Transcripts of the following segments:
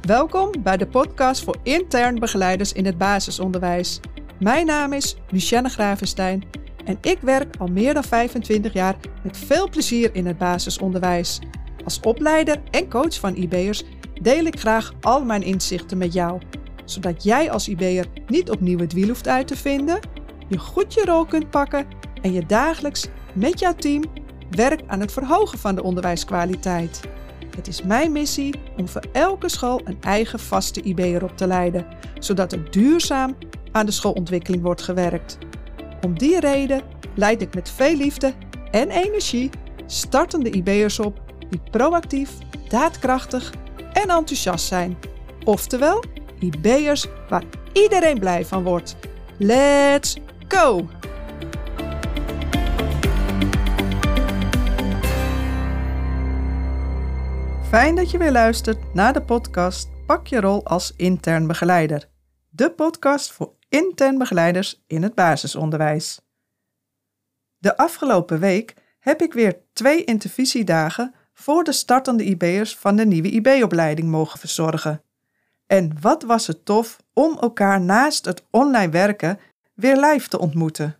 Welkom bij de podcast voor intern begeleiders in het basisonderwijs. Mijn naam is Lucienne Gravenstein en ik werk al meer dan 25 jaar met veel plezier in het basisonderwijs. Als opleider en coach van IB'ers deel ik graag al mijn inzichten met jou, zodat jij als IB'er niet opnieuw het wiel hoeft uit te vinden, je goed je rol kunt pakken en je dagelijks met jouw team werkt aan het verhogen van de onderwijskwaliteit. Het is mijn missie om voor elke school een eigen vaste IB'er op te leiden, zodat er duurzaam aan de schoolontwikkeling wordt gewerkt. Om die reden leid ik met veel liefde en energie startende IB'ers op die proactief, daadkrachtig en enthousiast zijn. Oftewel, IB'ers waar iedereen blij van wordt. Let's go! Fijn dat je weer luistert naar de podcast Pak je rol als intern begeleider. De podcast voor intern begeleiders in het basisonderwijs. De afgelopen week heb ik weer twee intervisiedagen voor de startende IB'ers van de nieuwe IB-opleiding mogen verzorgen. En wat was het tof om elkaar naast het online werken weer live te ontmoeten.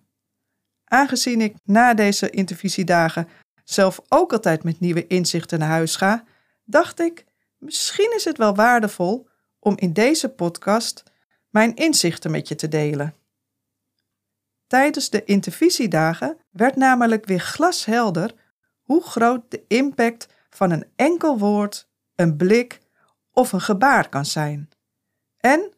Aangezien ik na deze intervisiedagen zelf ook altijd met nieuwe inzichten naar huis ga, dacht ik, misschien is het wel waardevol om in deze podcast mijn inzichten met je te delen. Tijdens de intervisiedagen werd namelijk weer glashelder hoe groot de impact van een enkel woord, een blik of een gebaar kan zijn. En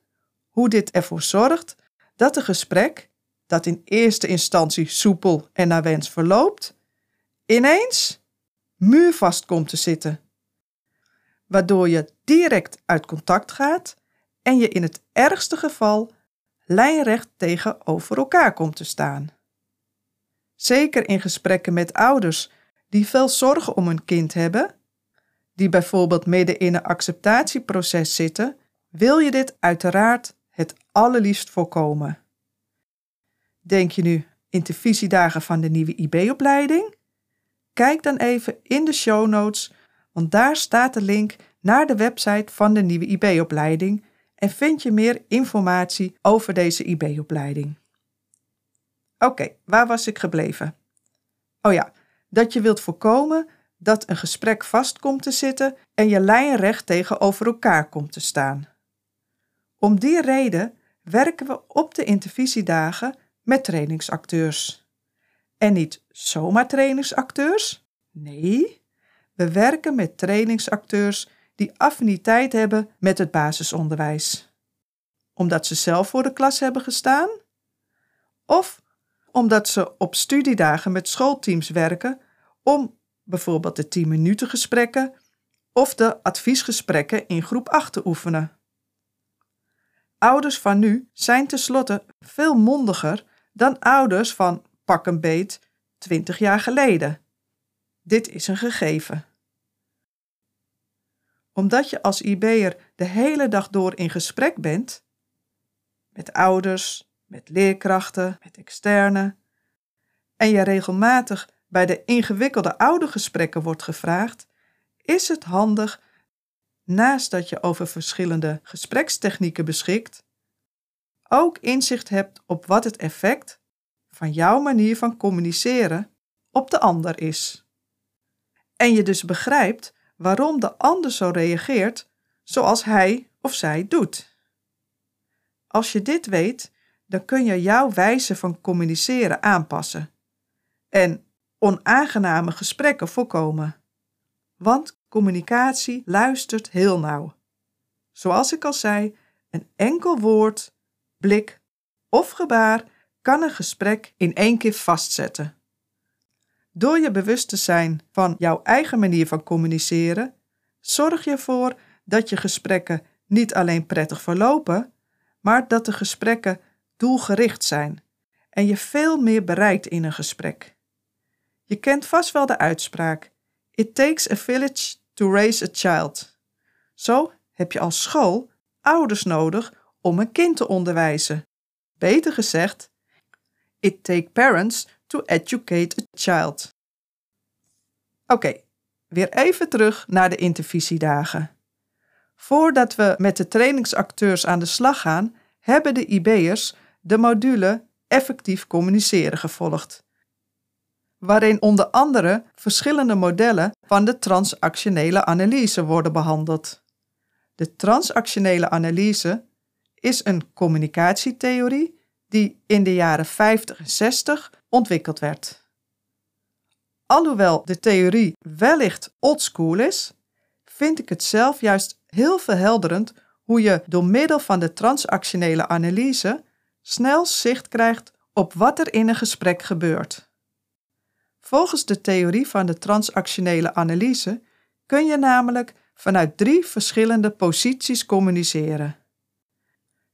hoe dit ervoor zorgt dat een gesprek, dat in eerste instantie soepel en naar wens verloopt, ineens muurvast komt te zitten waardoor je direct uit contact gaat en je in het ergste geval lijnrecht tegenover elkaar komt te staan. Zeker in gesprekken met ouders die veel zorgen om hun kind hebben, die bijvoorbeeld midden in een acceptatieproces zitten, wil je dit uiteraard het allerliefst voorkomen. Denk je nu intervisiedagen van de nieuwe IB-opleiding? Kijk dan even in de show notes want daar staat de link naar de website van de nieuwe IB-opleiding en vind je meer informatie over deze IB-opleiding. Oké, waar was ik gebleven? Oh ja, dat je wilt voorkomen dat een gesprek vast komt te zitten en je lijnrecht tegenover elkaar komt te staan. Om die reden werken we op de intervisiedagen met trainingsacteurs. En niet zomaar trainingsacteurs, nee, we werken met trainingsacteurs die affiniteit hebben met het basisonderwijs. Omdat ze zelf voor de klas hebben gestaan? Of omdat ze op studiedagen met schoolteams werken om bijvoorbeeld de 10 minuten gesprekken of de adviesgesprekken in groep 8 te oefenen. Ouders van nu zijn tenslotte veel mondiger dan ouders van pak een beet 20 jaar geleden. Dit is een gegeven. Omdat je als IB'er de hele dag door in gesprek bent, met ouders, met leerkrachten, met externe, en je regelmatig bij de ingewikkelde oudergesprekken wordt gevraagd, is het handig, naast dat je over verschillende gesprekstechnieken beschikt, ook inzicht hebt op wat het effect van jouw manier van communiceren op de ander is en je dus begrijpt waarom de ander zo reageert zoals hij of zij doet. Als je dit weet, dan kun je jouw wijze van communiceren aanpassen en onaangename gesprekken voorkomen. Want communicatie luistert heel nauw. Zoals ik al zei, een enkel woord, blik of gebaar kan een gesprek in één keer vastzetten. Door je bewust te zijn van jouw eigen manier van communiceren, zorg je ervoor dat je gesprekken niet alleen prettig verlopen, maar dat de gesprekken doelgericht zijn en je veel meer bereikt in een gesprek. Je kent vast wel de uitspraak: It takes a village to raise a child. Zo heb je als school ouders nodig om een kind te onderwijzen. Beter gezegd, it takes parents to educate a child. Oké, weer even terug naar de intervisiedagen. Voordat we met de trainingsacteurs aan de slag gaan, hebben de IB'ers de module Effectief communiceren gevolgd, waarin onder andere verschillende modellen van de transactionele analyse worden behandeld. De transactionele analyse is een communicatietheorie die in de jaren 50 en 60 ontwikkeld werd. Alhoewel de theorie wellicht oldschool is, vind ik het zelf juist heel verhelderend hoe je door middel van de transactionele analyse snel zicht krijgt op wat er in een gesprek gebeurt. Volgens de theorie van de transactionele analyse kun je namelijk vanuit drie verschillende posities communiceren.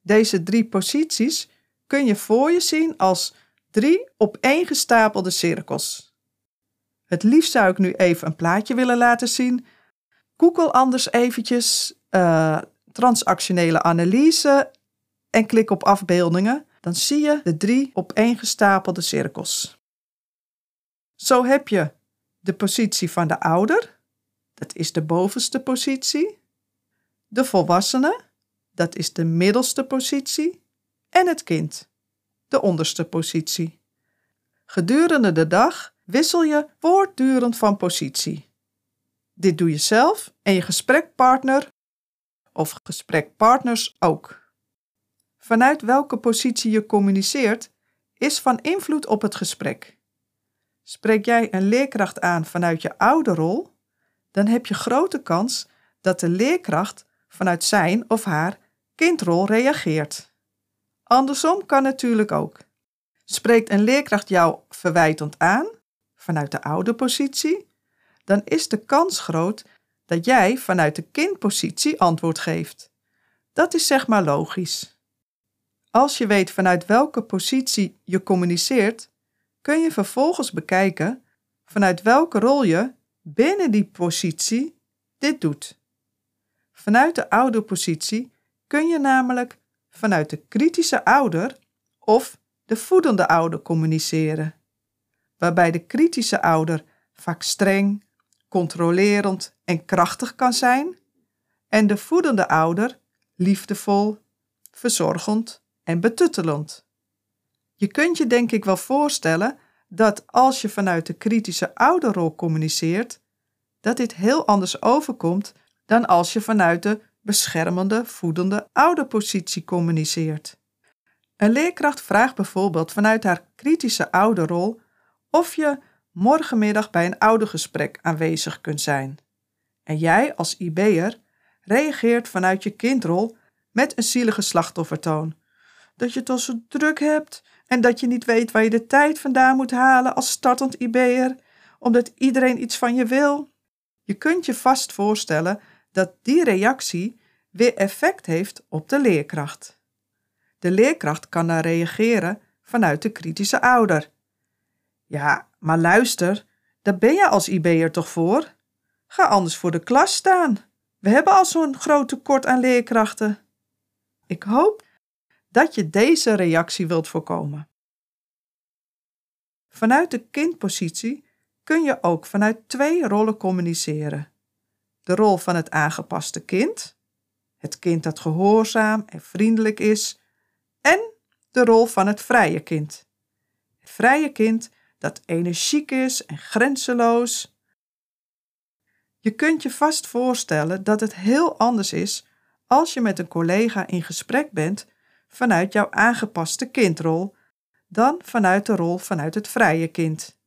Deze drie posities kun je voor je zien als drie opeengestapelde cirkels. Het liefst zou ik nu even een plaatje willen laten zien. Google anders eventjes uh, transactionele analyse en klik op afbeeldingen. Dan zie je de drie opeengestapelde cirkels. Zo heb je de positie van de ouder, dat is de bovenste positie. De volwassene, dat is de middelste positie. En het kind, de onderste positie. Gedurende de dag wissel je voortdurend van positie. Dit doe je zelf en je gesprekpartner of gesprekpartners ook. Vanuit welke positie je communiceert is van invloed op het gesprek. Spreek jij een leerkracht aan vanuit je oude rol, dan heb je grote kans dat de leerkracht vanuit zijn of haar kindrol reageert. Andersom kan natuurlijk ook. Spreekt een leerkracht jou verwijtend aan, vanuit de oude positie, dan is de kans groot dat jij vanuit de kindpositie antwoord geeft. Dat is zeg maar logisch. Als je weet vanuit welke positie je communiceert, kun je vervolgens bekijken vanuit welke rol je binnen die positie dit doet. Vanuit de ouderpositie kun je namelijk vanuit de kritische ouder of de voedende ouder communiceren, waarbij de kritische ouder vaak streng, controlerend en krachtig kan zijn, en de voedende ouder liefdevol, verzorgend en betuttelend. Je kunt je denk ik wel voorstellen dat als je vanuit de kritische ouderrol communiceert, dat dit heel anders overkomt dan als je vanuit de beschermende, voedende ouderpositie communiceert. Een leerkracht vraagt bijvoorbeeld vanuit haar kritische ouderrol of je morgenmiddag bij een oudergesprek aanwezig kunt zijn. En jij als IB'er reageert vanuit je kindrol met een zielige slachtoffertoon. Dat je het al zo druk hebt en dat je niet weet waar je de tijd vandaan moet halen als startend IB'er, omdat iedereen iets van je wil. Je kunt je vast voorstellen dat die reactie weer effect heeft op de leerkracht. De leerkracht kan daar reageren vanuit de kritische ouder. Ja, maar luister, daar ben je als IB'er toch voor? Ga anders voor de klas staan. We hebben al zo'n groot tekort aan leerkrachten. Ik hoop dat je deze reactie wilt voorkomen. Vanuit de kindpositie kun je ook vanuit twee rollen communiceren. De rol van het aangepaste kind, het kind dat gehoorzaam en vriendelijk is, en de rol van het vrije kind. Het vrije kind dat energiek is en grenzeloos. Je kunt je vast voorstellen dat het heel anders is als je met een collega in gesprek bent vanuit jouw aangepaste kindrol dan vanuit de rol vanuit het vrije kind.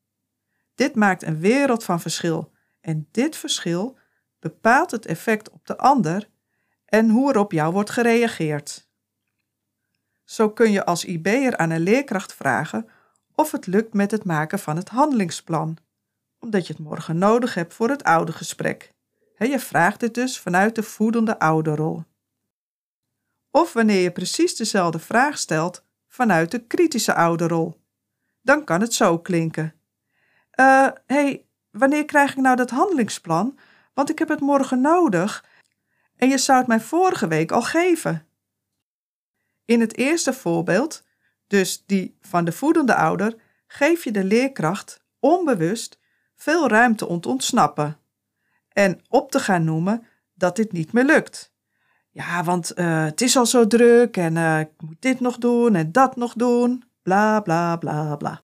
Dit maakt een wereld van verschil en dit verschil bepaalt het effect op de ander en hoe er op jou wordt gereageerd. Zo kun je als IB'er aan een leerkracht vragen of het lukt met het maken van het handelingsplan, omdat je het morgen nodig hebt voor het oude gesprek. je vraagt dit dus vanuit de voedende ouderrol. Of wanneer je precies dezelfde vraag stelt vanuit de kritische ouderrol. Dan kan het zo klinken. Uh, hey, wanneer krijg ik nou dat handelingsplan? Want ik heb het morgen nodig en je zou het mij vorige week al geven. In het eerste voorbeeld, dus die van de voedende ouder, geef je de leerkracht onbewust veel ruimte om te ontsnappen en op te gaan noemen dat dit niet meer lukt Ja, want uh, het is al zo druk en uh, ik moet dit nog doen en dat nog doen. Bla bla bla bla.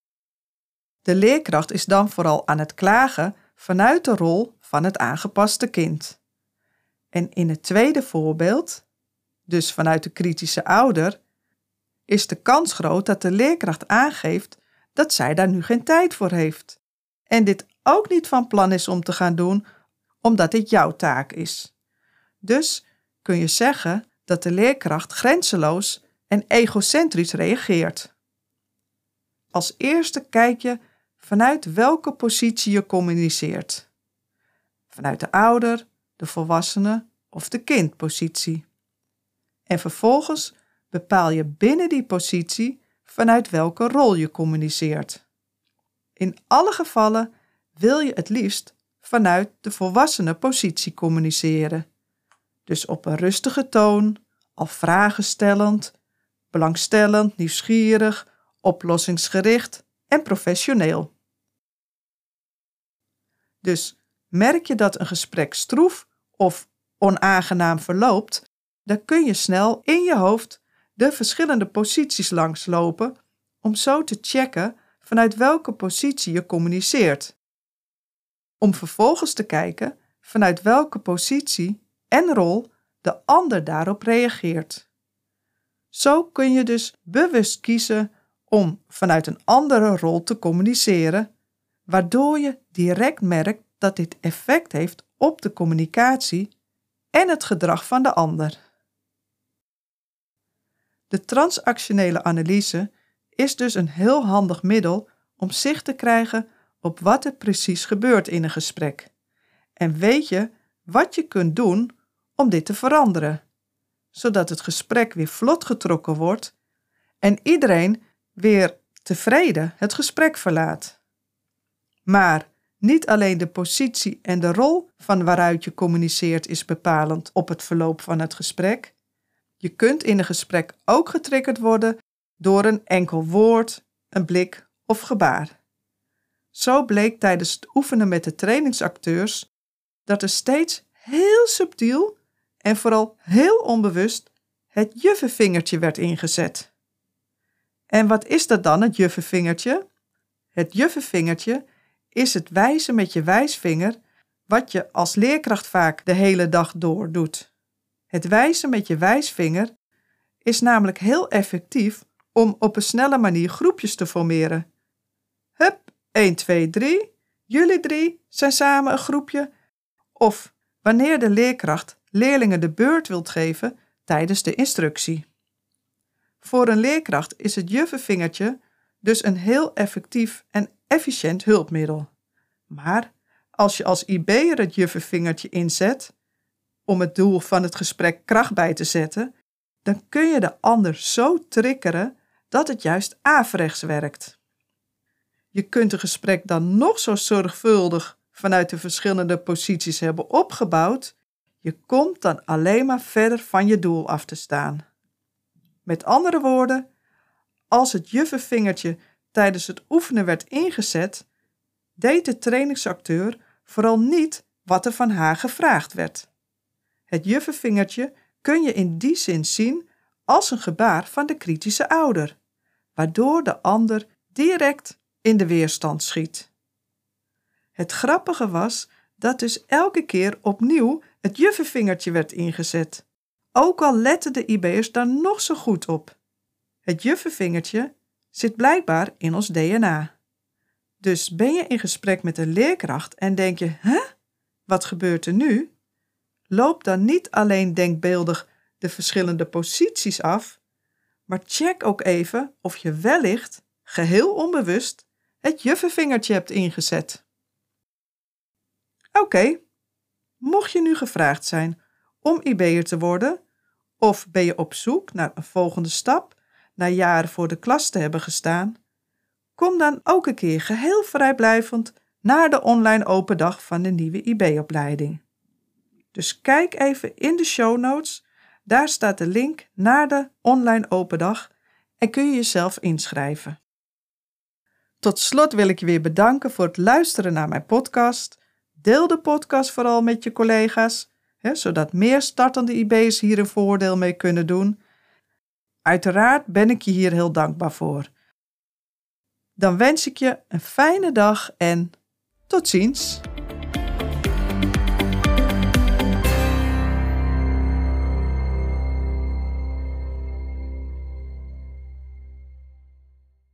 De leerkracht is dan vooral aan het klagen vanuit de rol van het aangepaste kind. En in het tweede voorbeeld, dus vanuit de kritische ouder, is de kans groot dat de leerkracht aangeeft dat zij daar nu geen tijd voor heeft. En dit ook niet van plan is om te gaan doen, omdat dit jouw taak is. Dus kun je zeggen dat de leerkracht grenzeloos en egocentrisch reageert. Als eerste kijk je vanuit welke positie je communiceert. Vanuit de ouder, de volwassene of de kindpositie. En vervolgens bepaal je binnen die positie vanuit welke rol je communiceert. In alle gevallen wil je het liefst vanuit de volwassene positie communiceren. Dus op een rustige toon, al vragen stellend, belangstellend, nieuwsgierig, oplossingsgericht en professioneel. Dus merk je dat een gesprek stroef of onaangenaam verloopt, dan kun je snel in je hoofd de verschillende posities langslopen om zo te checken vanuit welke positie je communiceert. Om vervolgens te kijken vanuit welke positie en rol de ander daarop reageert. Zo kun je dus bewust kiezen om vanuit een andere rol te communiceren, waardoor je direct merkt dat dit effect heeft op de communicatie en het gedrag van de ander. De transactionele analyse is dus een heel handig middel om zicht te krijgen op wat er precies gebeurt in een gesprek. En weet je wat je kunt doen om dit te veranderen, zodat het gesprek weer vlot getrokken wordt en iedereen weer tevreden het gesprek verlaat. Maar niet alleen de positie en de rol van waaruit je communiceert is bepalend op het verloop van het gesprek. Je kunt in een gesprek ook getriggerd worden door een enkel woord, een blik of gebaar. Zo bleek tijdens het oefenen met de trainingsacteurs dat er steeds heel subtiel en vooral heel onbewust het juffenvingertje werd ingezet. En wat is dat dan, het juffenvingertje? Het juffenvingertje is het wijzen met je wijsvinger wat je als leerkracht vaak de hele dag door doet. Het wijzen met je wijsvinger is namelijk heel effectief om op een snelle manier groepjes te formeren. Hup, 1, 2, 3. Jullie drie zijn samen een groepje. Of wanneer de leerkracht leerlingen de beurt wilt geven tijdens de instructie. Voor een leerkracht is het juffenvingertje dus een heel effectief en efficiënt hulpmiddel. Maar als je als IB'er het juffenvingertje inzet om het doel van het gesprek kracht bij te zetten, dan kun je de ander zo triggeren dat het juist averechts werkt. Je kunt een gesprek dan nog zo zorgvuldig vanuit de verschillende posities hebben opgebouwd, je komt dan alleen maar verder van je doel af te staan. Met andere woorden, als het juffenvingertje tijdens het oefenen werd ingezet, deed de trainingsacteur vooral niet wat er van haar gevraagd werd. Het juffenvingertje kun je in die zin zien als een gebaar van de kritische ouder, waardoor de ander direct in de weerstand schiet. Het grappige was dat dus elke keer opnieuw het juffenvingertje werd ingezet, ook al letten de IB'ers daar nog zo goed op. Het juffenvingertje zit blijkbaar in ons DNA. Dus ben je in gesprek met een leerkracht en denk je: hè, wat gebeurt er nu? Loop dan niet alleen denkbeeldig de verschillende posities af, maar check ook even of je wellicht, geheel onbewust, het juffenvingertje hebt ingezet. Oké, mocht je nu gevraagd zijn om IB'er te worden, of ben je op zoek naar een volgende stap na jaren voor de klas te hebben gestaan, kom dan ook een keer geheel vrijblijvend naar de online open dag van de nieuwe IB-opleiding. Dus kijk even in de show notes, daar staat de link naar de online open dag en kun je jezelf inschrijven. Tot slot wil ik je weer bedanken voor het luisteren naar mijn podcast. Deel de podcast vooral met je collega's. hè, zodat meer startende IB's hier een voordeel mee kunnen doen. Uiteraard ben ik je hier heel dankbaar voor. Dan wens ik je een fijne dag en tot ziens.